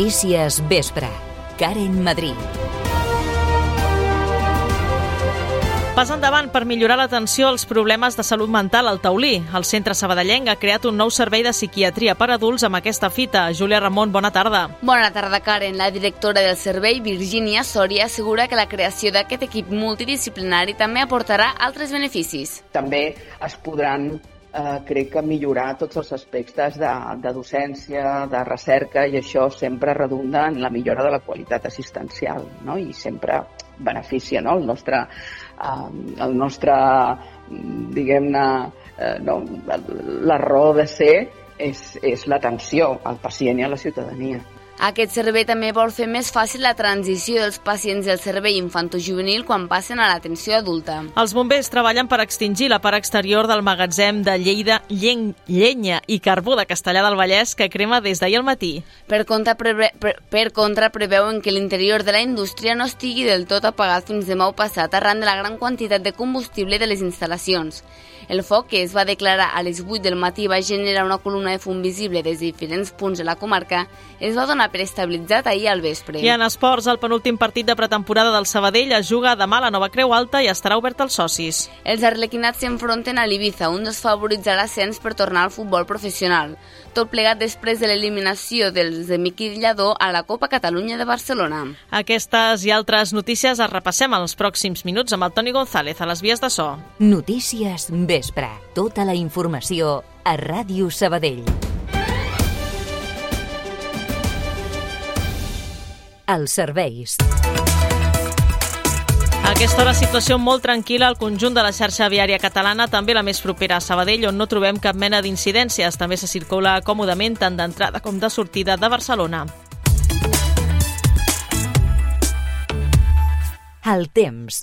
Notícies Vespre. Karen Madrid. Pas endavant per millorar l'atenció als problemes de salut mental al Taulí. El centre sabadellenc ha creat un nou servei de psiquiatria per adults amb aquesta fita. Júlia Ramon, bona tarda. Bona tarda, Karen. La directora del servei, Virginia Soria, assegura que la creació d'aquest equip multidisciplinari també aportarà altres beneficis. També es podran eh, crec que millorar tots els aspectes de, de docència, de recerca, i això sempre redunda en la millora de la qualitat assistencial, no? i sempre beneficia no? el nostre, eh, el nostre diguem-ne, eh, no? la raó de ser és, és l'atenció al pacient i a la ciutadania. Aquest servei també vol fer més fàcil la transició dels pacients del servei infantojuvenil quan passen a l'atenció adulta. Els bombers treballen per extingir la part exterior del magatzem de Lleida, Lleng, Llenya i Carbó de Castellà del Vallès que crema des d'ahir al matí. Per contra, preve, per, per contra, preveuen que l'interior de la indústria no estigui del tot apagat fins demà passat arran de la gran quantitat de combustible de les instal·lacions. El foc, que es va declarar a les 8 del matí, va generar una columna de fum visible des de diferents punts de la comarca, es va donar per estabilitzat ahir al vespre. I en esports, el penúltim partit de pretemporada del Sabadell es juga demà a la Nova Creu Alta i estarà obert als socis. Els arlequinats s'enfronten a l'Ibiza, un dels favorits a l'ascens per tornar al futbol professional. Tot plegat després de l'eliminació dels de Miqui Lladó a la Copa Catalunya de Barcelona. Aquestes i altres notícies es repassem en els pròxims minuts amb el Toni González a les vies de so. Notícies Vespre. Tota la informació a Ràdio Sabadell. Els serveis. A aquesta hora, situació molt tranquil·la al conjunt de la xarxa viària catalana, també la més propera a Sabadell, on no trobem cap mena d'incidències. També se circula còmodament tant d'entrada com de sortida de Barcelona. El temps.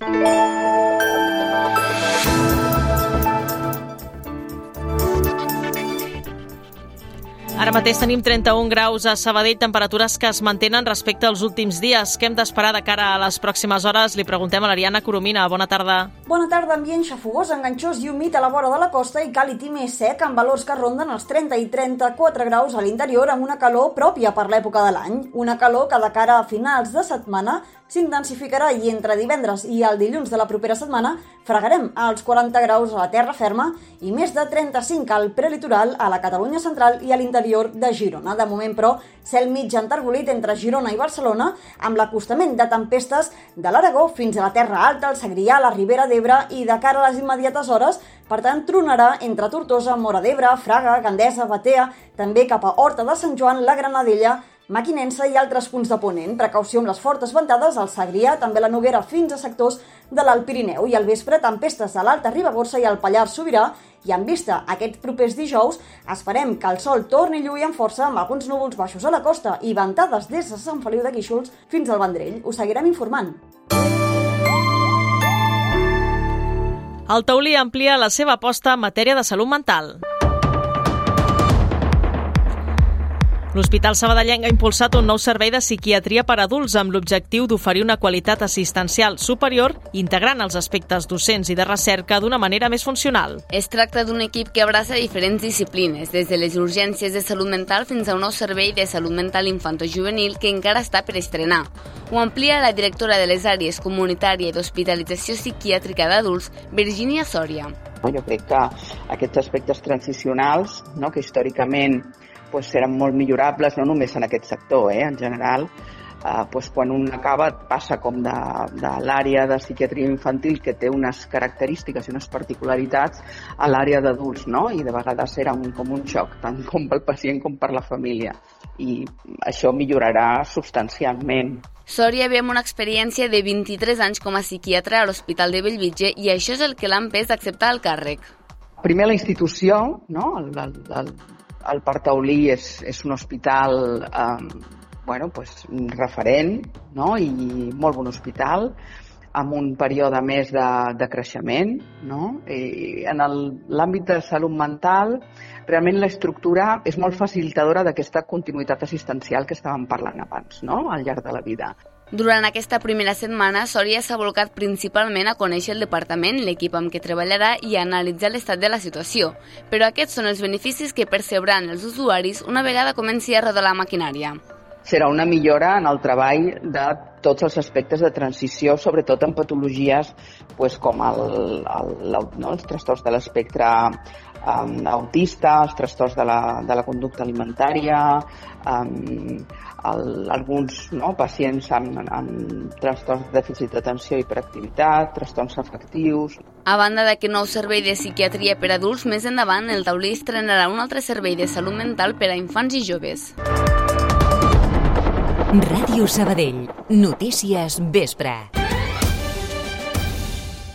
Ara mateix tenim 31 graus a Sabadell, temperatures que es mantenen respecte als últims dies. Què hem d'esperar de cara a les pròximes hores? Li preguntem a l'Ariana Coromina. Bona tarda. Bona tarda, ambient xafogós, enganxós i humit a la vora de la costa i càlid i més sec, amb valors que ronden els 30 i 34 graus a l'interior amb una calor pròpia per l'època de l'any. Una calor que de cara a finals de setmana s'intensificarà i entre divendres i el dilluns de la propera setmana fregarem als 40 graus a la terra ferma i més de 35 al prelitoral a la Catalunya central i a l'interior de Girona. De moment, però, cel mig enterbolit entre Girona i Barcelona amb l'acostament de tempestes de l'Aragó fins a la Terra Alta, el Segrià, la Ribera d'Ebre i de cara a les immediates hores, per tant, tronarà entre Tortosa, Mora d'Ebre, Fraga, Gandesa, Batea, també cap a Horta de Sant Joan, la Granadella, Maquinensa i altres punts de ponent. Precaució amb les fortes ventades al Segrià, també la Noguera fins a sectors de l'Alt Pirineu i al vespre tempestes a l'Alta Ribagorça i al Pallars Sobirà i en vista aquests propers dijous esperem que el sol torni lluir amb força amb alguns núvols baixos a la costa i ventades des de Sant Feliu de Guíxols fins al Vendrell. Us seguirem informant. El Taulí amplia la seva aposta en matèria de salut mental. L'Hospital Sabadellenc ha impulsat un nou servei de psiquiatria per a adults amb l'objectiu d'oferir una qualitat assistencial superior integrant els aspectes docents i de recerca d'una manera més funcional. Es tracta d'un equip que abraça diferents disciplines, des de les urgències de salut mental fins a un nou servei de salut mental infantojuvenil que encara està per estrenar. Ho amplia la directora de les àrees comunitària i d'hospitalització psiquiàtrica d'adults, Virginia Soria. Jo crec que aquests aspectes transicionals, no, que històricament pues, eren molt millorables, no només en aquest sector, eh, en general, eh, pues, quan un acaba passa com de, de l'àrea de psiquiatria infantil que té unes característiques i unes particularitats a l'àrea d'adults, no? I de vegades era un, com un xoc, tant com pel pacient com per la família. I això millorarà substancialment. Sòria ve amb una experiència de 23 anys com a psiquiatre a l'Hospital de Bellvitge i això és el que l'ha empès d'acceptar el càrrec. Primer la institució, no? el, el, el, el Parc Taulí és, és un hospital eh, bueno, pues, referent no? i molt bon hospital amb un període més de, de creixement. No? I en l'àmbit de salut mental, realment l'estructura és molt facilitadora d'aquesta continuïtat assistencial que estàvem parlant abans, no? al llarg de la vida. Durant aquesta primera setmana, Sòria s'ha volcat principalment a conèixer el departament, l'equip amb què treballarà i a analitzar l'estat de la situació. Però aquests són els beneficis que percebran els usuaris una vegada comenci a rodar la maquinària. serà una millora en el treball de tots els aspectes de transició, sobretot en patologies pues, com el, el, el, no, els trastorns de l'espectre um, autista, els trastorns de la, de la conducta alimentària, um, el, alguns no, pacients amb, amb trastorns de dèficit d'atenció i hiperactivitat, trastorns afectius... A banda d'aquest nou servei de psiquiatria per adults, més endavant el taulí estrenarà un altre servei de salut mental per a infants i joves. Ràdio Sabadell. Notícies Vespre.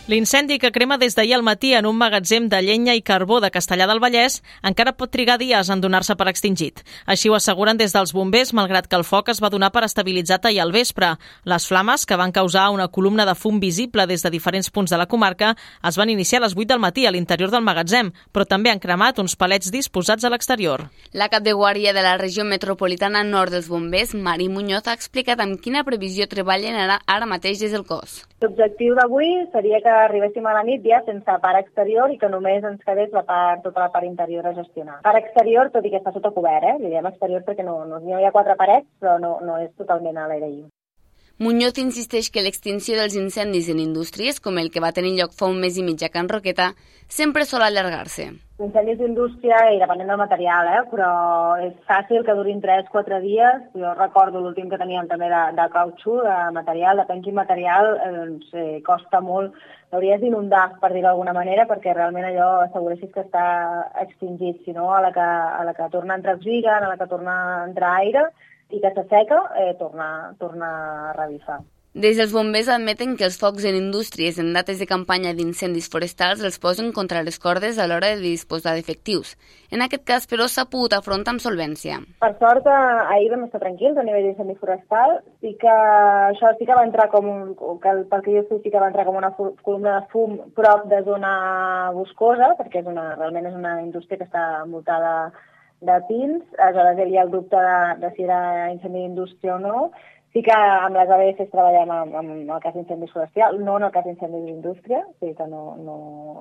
L'incendi que crema des d'ahir al matí en un magatzem de llenya i carbó de Castellà del Vallès encara pot trigar dies en donar-se per extingit. Així ho asseguren des dels bombers, malgrat que el foc es va donar per estabilitzat ahir al vespre. Les flames, que van causar una columna de fum visible des de diferents punts de la comarca, es van iniciar a les 8 del matí a l'interior del magatzem, però també han cremat uns palets disposats a l'exterior. La cap de guàrdia de la regió metropolitana nord dels bombers, Mari Muñoz, ha explicat amb quina previsió treballen ara, ara mateix des del cos. L'objectiu d'avui seria que arribéssim a la nit ja sense part exterior i que només ens quedés la part, tota la part interior a gestionar. Part exterior, tot i que està sota cobert, eh? Li diem exterior perquè no, no, hi ha quatre parets, però no, no és totalment a l'aire lliure. Muñoz insisteix que l'extinció dels incendis en indústries, com el que va tenir lloc fa un mes i mig a Can Roqueta, sempre sol allargar-se. Incendis d'indústria, i depenent del material, eh? però és fàcil que durin 3-4 dies. Jo recordo l'últim que teníem també de, de cautxú, de material, depèn quin material, eh, doncs, eh, costa molt. L'hauries d'inundar, per dir-ho d'alguna manera, perquè realment allò asseguressis que està extingit, si no a la que, a la que torna a entrar oxigen, a la que torna a entrar aire, i que s'asseca, eh, torna, torna a revifar. Des dels bombers admeten que els focs en indústries en dates de campanya d'incendis forestals els posen contra les cordes a l'hora de disposar d'efectius. En aquest cas, però, s'ha pogut afrontar amb solvència. Per sort, eh, ahir vam estar tranquils a nivell d'incendi forestal. Sí que això sí que va entrar com un... Que, pel que jo sé, sí que va entrar com una columna de fum prop de zona boscosa, perquè és una, realment és una indústria que està envoltada de pins, aleshores hi havia el dubte de, de si era incendi d'indústria o no. Sí que amb les ABS treballem amb, amb el cas d'incendi forestal, no en el cas d'incendi d'indústria, o sigui que no, no,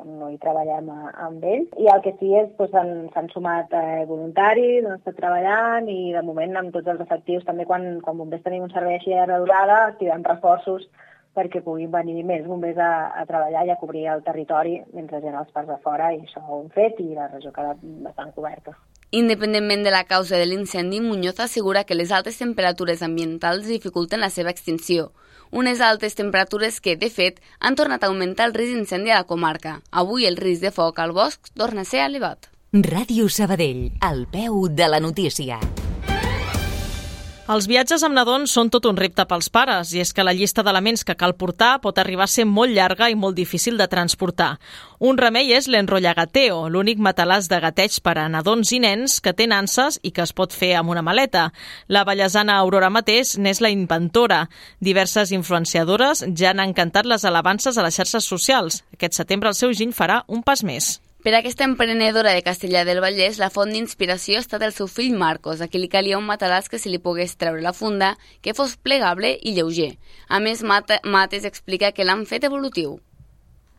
no hi treballem a, amb ells. I el que sí és, doncs, s'han sumat eh, voluntaris, han estat treballant i de moment amb tots els efectius, també quan, quan bombers tenim un servei així de durada, activem reforços perquè puguin venir més bombers a, a treballar i a cobrir el territori mentre ha els parts de fora i això ho hem fet i la regió queda bastant coberta. Independentment de la causa de l'incendi, Muñoz assegura que les altes temperatures ambientals dificulten la seva extinció. Unes altes temperatures que, de fet, han tornat a augmentar el risc d'incendi a la comarca. Avui el risc de foc al bosc torna a ser elevat. Ràdio Sabadell, al peu de la notícia. Els viatges amb nadons són tot un repte pels pares, i és que la llista d'elements que cal portar pot arribar a ser molt llarga i molt difícil de transportar. Un remei és l'enrollagateo, l'únic matalàs de gateig per a nadons i nens que té nanses i que es pot fer amb una maleta. La ballesana Aurora Mateix n'és la inventora. Diverses influenciadores ja han encantat les alabances a les xarxes socials. Aquest setembre el seu giny farà un pas més. Per a aquesta emprenedora de Castellà del Vallès, la font d'inspiració ha estat el seu fill Marcos, a qui li calia un matalàs que se li pogués treure la funda, que fos plegable i lleuger. A més, Mates explica que l'han fet evolutiu.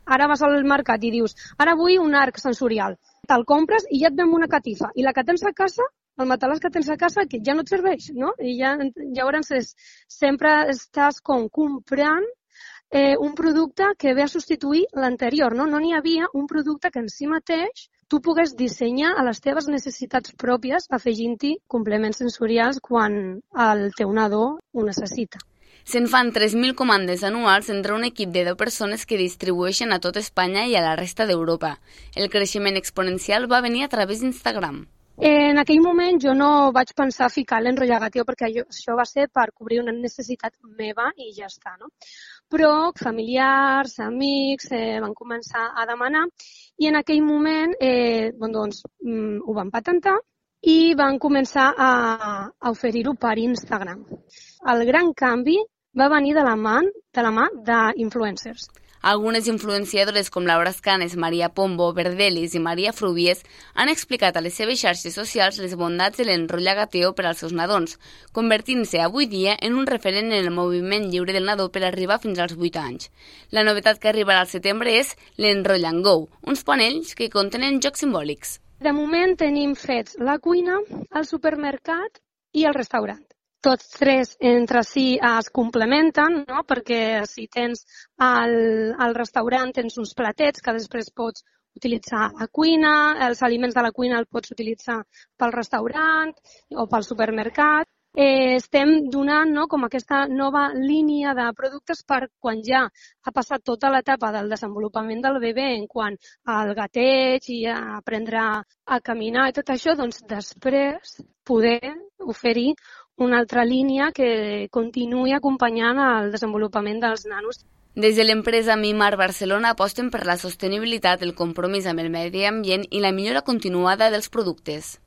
Ara vas al mercat i dius, ara vull un arc sensorial. Te'l compres i ja et ven una catifa. I la que tens a casa, el matalàs que tens a casa, que ja no et serveix, no? I ja, llavors és, sempre estàs com comprant eh, un producte que ve a substituir l'anterior. No n'hi no havia un producte que en si mateix tu pugues dissenyar a les teves necessitats pròpies afegint-hi complements sensorials quan el teu nadó ho necessita. Se'n fan 3.000 comandes anuals entre un equip de 10 persones que distribueixen a tot Espanya i a la resta d'Europa. El creixement exponencial va venir a través d'Instagram. En aquell moment jo no vaig pensar ficar l'enrollagatio perquè això va ser per cobrir una necessitat meva i ja està, no? Però familiars, amics eh, van començar a demanar i en aquell moment eh, bon, doncs, mm, ho van patentar i van començar a, a oferir-ho per Instagram. El gran canvi va venir de la mà de la mà d'influencers. Algunes influenciadores com Laura Escanes, Maria Pombo, Verdelis i Maria Frubies han explicat a les seves xarxes socials les bondats de l'enrotllagateo per als seus nadons, convertint-se avui dia en un referent en el moviment lliure del nadó per arribar fins als 8 anys. La novetat que arribarà al setembre és l'enrollangou, uns panells que contenen jocs simbòlics. De moment tenim fets la cuina, el supermercat i el restaurant. Tots tres entre si es complementen, no? perquè si tens al, al restaurant tens uns platets que després pots utilitzar a cuina, els aliments de la cuina els pots utilitzar pel restaurant o pel supermercat eh, estem donant no, com aquesta nova línia de productes per quan ja ha passat tota l'etapa del desenvolupament del bebè en quant al gateig i a aprendre a caminar i tot això, doncs després poder oferir una altra línia que continuï acompanyant el desenvolupament dels nanos. Des de l'empresa Mimar Barcelona aposten per la sostenibilitat, el compromís amb el medi ambient i la millora continuada dels productes.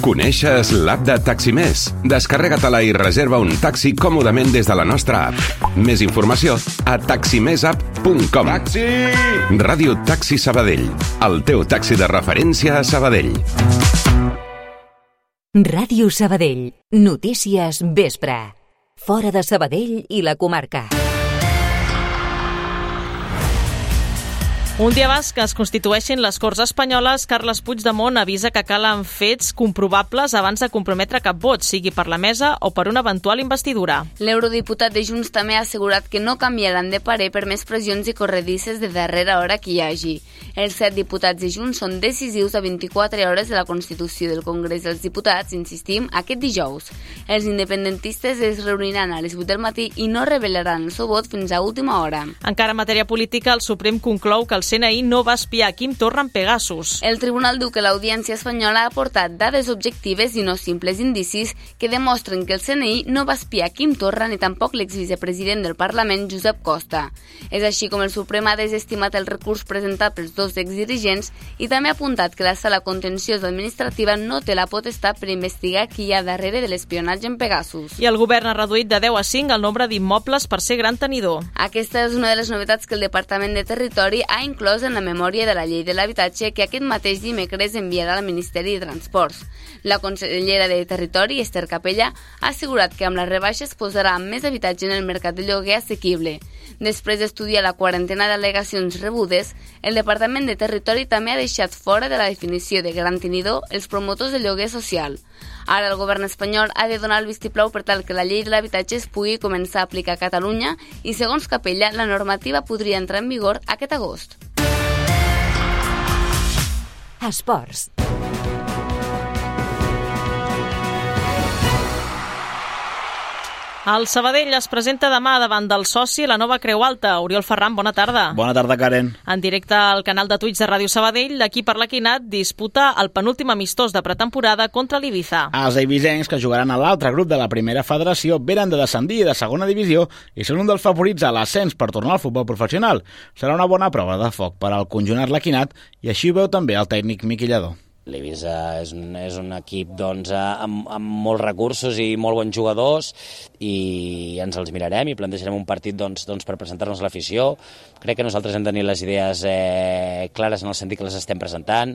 Coneixes l'app de Taximés? Descarrega-te-la i reserva un taxi còmodament des de la nostra app. Més informació a taximessapp.com. Taxi! Ràdio Taxi Sabadell. El teu taxi de referència a Sabadell. Ràdio Sabadell. Notícies vespre. Fora de Sabadell i la comarca. Un dia abans que es constitueixin les Corts Espanyoles, Carles Puigdemont avisa que calen fets comprovables abans de comprometre cap vot, sigui per la mesa o per una eventual investidura. L'eurodiputat de Junts també ha assegurat que no canviaran de parer per més pressions i corredisses de darrera hora que hi hagi. Els set diputats de Junts són decisius a 24 hores de la Constitució del Congrés dels Diputats, insistim, aquest dijous. Els independentistes es reuniran a les 8 del matí i no revelaran el seu vot fins a última hora. Encara en matèria política, el Suprem conclou que el CNI no va espiar Quim Torra en Pegasus. El tribunal diu que l'Audiència Espanyola ha aportat dades objectives i no simples indicis que demostren que el CNI no va espiar Quim Torra ni tampoc l'exvicepresident del Parlament, Josep Costa. És així com el Suprem ha desestimat el recurs presentat pels dos exdirigents i també ha apuntat que la sala contenciosa administrativa no té la potestat per investigar qui hi ha darrere de l'espionatge en Pegasus. I el govern ha reduït de 10 a 5 el nombre d'immobles per ser gran tenidor. Aquesta és una de les novetats que el Departament de Territori ha inclòs en la memòria de la llei de l'habitatge que aquest mateix dimecres enviarà al Ministeri de Transports. La consellera de Territori, Esther Capella, ha assegurat que amb la rebaixa es posarà més habitatge en el mercat de lloguer assequible. Després d'estudiar la quarantena d'al·legacions rebudes, el Departament de Territori també ha deixat fora de la definició de gran tenidor els promotors de lloguer social. Ara el govern espanyol ha de donar el vistiplau per tal que la llei de l'habitatge es pugui començar a aplicar a Catalunya i, segons Capella, la normativa podria entrar en vigor aquest agost. Esports. El Sabadell es presenta demà davant del soci la nova Creu Alta. Oriol Ferran, bona tarda. Bona tarda, Karen. En directe al canal de Twitch de Ràdio Sabadell, l'equip per l'Equinat disputa el penúltim amistós de pretemporada contra l'Ibiza. Els eivissencs, que jugaran a l'altre grup de la primera federació, venen de descendir de segona divisió i són un dels favorits a l'ascens per tornar al futbol professional. Serà una bona prova de foc per al conjunt l'Equinat i així veu també el tècnic Miquillador. L'Ibiza és, un, és un equip doncs, amb, amb molts recursos i molt bons jugadors i ens els mirarem i plantejarem un partit doncs, doncs, per presentar-nos a l'afició. Crec que nosaltres hem de tenir les idees eh, clares en el sentit que les estem presentant.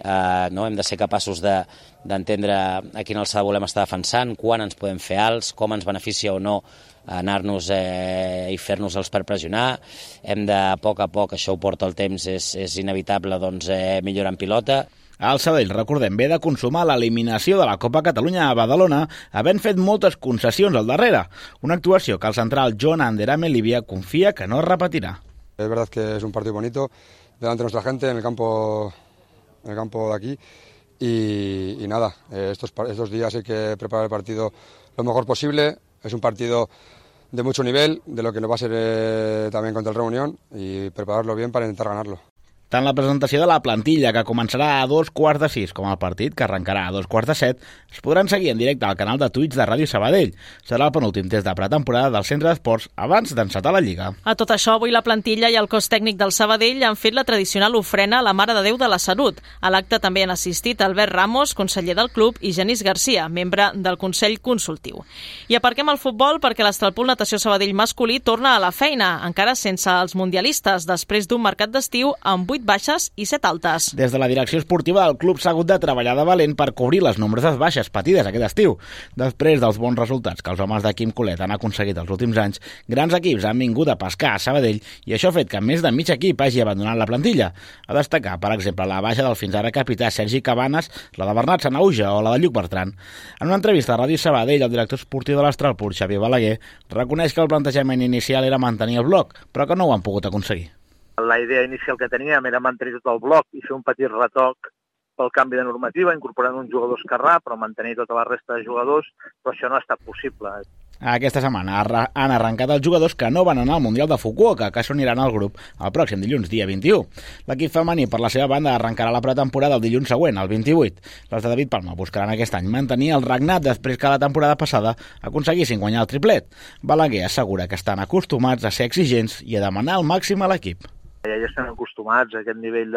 Eh, no? Hem de ser capaços d'entendre de, a quina alçada volem estar defensant, quan ens podem fer alts, com ens beneficia o no anar-nos eh, i fer-nos els per pressionar. Hem de, a poc a poc, això ho porta el temps, és, és inevitable, doncs, eh, millorar en pilota. El Sabadell, recordem, ve de consumar l'eliminació de la Copa Catalunya a Badalona, havent fet moltes concessions al darrere. Una actuació que el central John Anderame Livia confia que no repetirà. Es verdad que es un partido bonito delante de nuestra gente en el campo, en el campo de aquí y, y nada, estos, estos días hay que preparar el partido lo mejor posible. Es un partido de mucho nivel, de lo que nos va a ser eh, también contra el Reunión y prepararlo bien para intentar ganarlo. Tant la presentació de la plantilla, que començarà a dos quarts de sis, com el partit, que arrencarà a dos quarts de set, es podran seguir en directe al canal de Twitch de Ràdio Sabadell. Serà el penúltim test de pretemporada del centre d'esports abans d'encetar la Lliga. A tot això, avui la plantilla i el cos tècnic del Sabadell han fet la tradicional ofrena a la Mare de Déu de la Salut. A l'acte també han assistit Albert Ramos, conseller del club, i Genís Garcia, membre del Consell Consultiu. I aparquem el futbol perquè l'Estralpool Natació Sabadell masculí torna a la feina, encara sense els mundialistes, després d'un mercat d'estiu amb 8 8 baixes i 7 altes. Des de la direcció esportiva del club s'ha hagut de treballar de valent per cobrir les nombroses baixes patides aquest estiu. Després dels bons resultats que els homes de Quim Colet han aconseguit els últims anys, grans equips han vingut a pescar a Sabadell i això ha fet que més de mig equip hagi abandonat la plantilla. A destacar, per exemple, la baixa del fins ara capità Sergi Cabanes, la de Bernat Sanauja o la de Lluc Bertran. En una entrevista a Ràdio Sabadell, el director esportiu de l'Astralpur, Xavier Balaguer, reconeix que el plantejament inicial era mantenir el bloc, però que no ho han pogut aconseguir. La idea inicial que teníem era mantenir tot el bloc i fer un petit retoc pel canvi de normativa, incorporant un jugador esquerrà, però mantenir tota la resta de jugadors, però això no ha estat possible. Aquesta setmana han arrencat els jugadors que no van anar al Mundial de Fukuoka, que s'uniran al grup el pròxim dilluns, dia 21. L'equip femení, per la seva banda, arrencarà la pretemporada el dilluns següent, el 28. Les de David Palma buscaran aquest any mantenir el regnat després que la temporada passada aconseguissin guanyar el triplet. Balaguer assegura que estan acostumats a ser exigents i a demanar el màxim a l'equip. Ja, ja estan acostumats a aquest nivell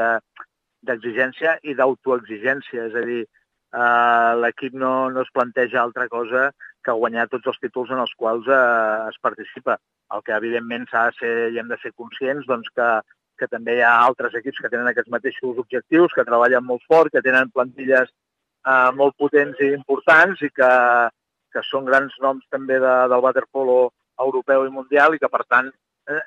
d'exigència de, i d'autoexigència, és a dir, eh, l'equip no, no es planteja altra cosa que guanyar tots els títols en els quals eh, es participa. El que evidentment s'ha de ser i hem de ser conscients doncs, que, que també hi ha altres equips que tenen aquests mateixos objectius, que treballen molt fort, que tenen plantilles eh, molt potents i importants i que, que són grans noms també de, del waterpolo europeu i mundial i que, per tant,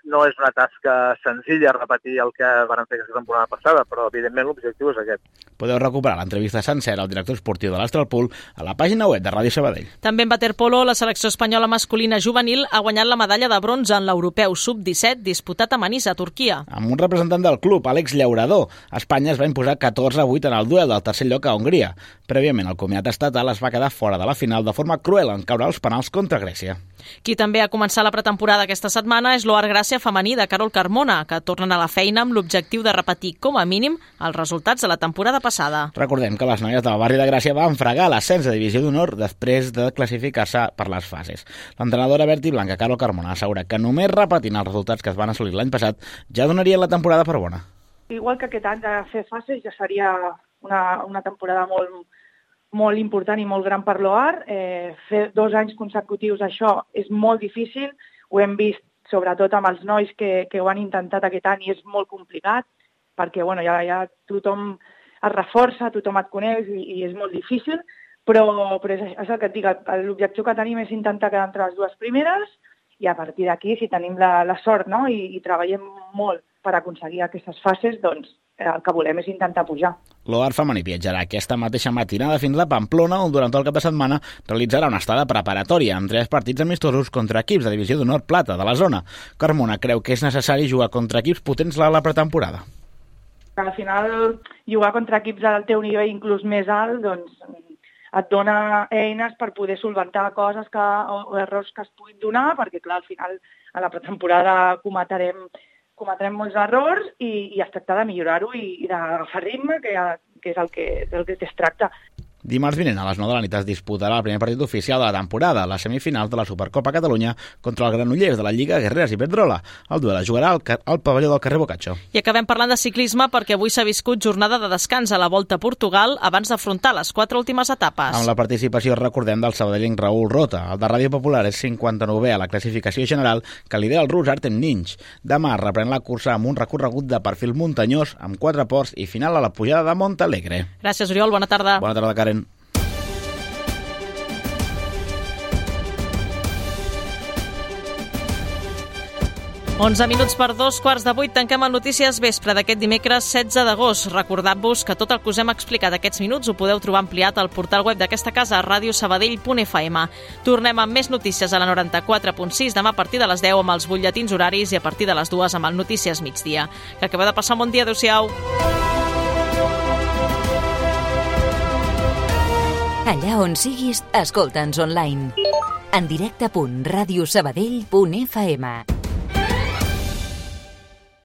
no és una tasca senzilla repetir el que van fer aquesta temporada passada, però evidentment l'objectiu és aquest. Podeu recuperar l'entrevista sencera al director esportiu de l'Astralpool a la pàgina web de Ràdio Sabadell. També en waterpolo, la selecció espanyola masculina juvenil ha guanyat la medalla de bronze en l'europeu sub-17 disputat a Manisa, Turquia. Amb un representant del club, Àlex Llaurador, Espanya es va imposar 14-8 en el duel del tercer lloc a Hongria. Prèviament, el comiat estatal es va quedar fora de la final de forma cruel en caure els penals contra Grècia. Qui també ha començat la pretemporada aquesta setmana és l'Oar Gràcia femení de Carol Carmona, que tornen a la feina amb l'objectiu de repetir com a mínim els resultats de la temporada passada. Recordem que les noies del barri de Gràcia van fregar l'ascens de divisió d'honor després de classificar-se per les fases. L'entrenadora Berti Blanca, Carol Carmona, assegura que només repetint els resultats que es van assolir l'any passat ja donarien la temporada per bona. Igual que aquest any de fer fases ja seria una, una temporada molt, molt important i molt gran per l'OAR. Eh, fer dos anys consecutius això és molt difícil, ho hem vist sobretot amb els nois que, que ho han intentat aquest any i és molt complicat perquè bueno, ja, ja tothom es reforça, tothom et coneix i, i és molt difícil, però, però és, és el que et dic, l'objectiu que tenim és intentar quedar entre les dues primeres i a partir d'aquí, si tenim la, la sort no? I, i treballem molt per aconseguir aquestes fases, doncs el que volem és intentar pujar. L'OAR femení viatjarà aquesta mateixa matinada fins a Pamplona, on durant el cap de setmana realitzarà una estada preparatòria amb tres partits amistosos contra equips de divisió d'honor plata de la zona. Carmona creu que és necessari jugar contra equips potents a la pretemporada. Al final, jugar contra equips del teu nivell inclús més alt, doncs et dona eines per poder solventar coses que, o, o errors que es puguin donar, perquè clar, al final a la pretemporada cometrem cometrem molts errors i, i es tracta de millorar-ho i, i d'agafar ritme, que, que és el que, del que es tracta. Dimarts vinent a les 9 de la nit es disputarà el primer partit oficial de la temporada, la semifinal de la Supercopa Catalunya contra el Granollers de la Lliga Guerreres i Pedrola. El duel es jugarà al, al pavelló del carrer Bocaccio. I acabem parlant de ciclisme perquè avui s'ha viscut jornada de descans a la Volta a Portugal abans d'afrontar les quatre últimes etapes. Amb la participació, recordem, del sabadellenc Raül Rota. El de Ràdio Popular és 59è a la classificació general que lidera el rus Artem Ninch. Demà reprèn la cursa amb un recorregut de perfil muntanyós amb quatre ports i final a la pujada de Montalegre. Gràcies, Oriol. Bona tarda. Bona tarda, Karen. 11 minuts per dos quarts de vuit tanquem el Notícies Vespre d'aquest dimecres 16 d'agost. Recordant-vos que tot el que us hem explicat aquests minuts ho podeu trobar ampliat al portal web d'aquesta casa, radiosabadell.fm. Tornem amb més notícies a la 94.6 demà a partir de les 10 amb els butlletins horaris i a partir de les 2 amb el Notícies migdia. Que acabeu de passar un bon dia. Adéu-siau. Allà on siguis, escolta'ns online. En directe.radiosabadell.fm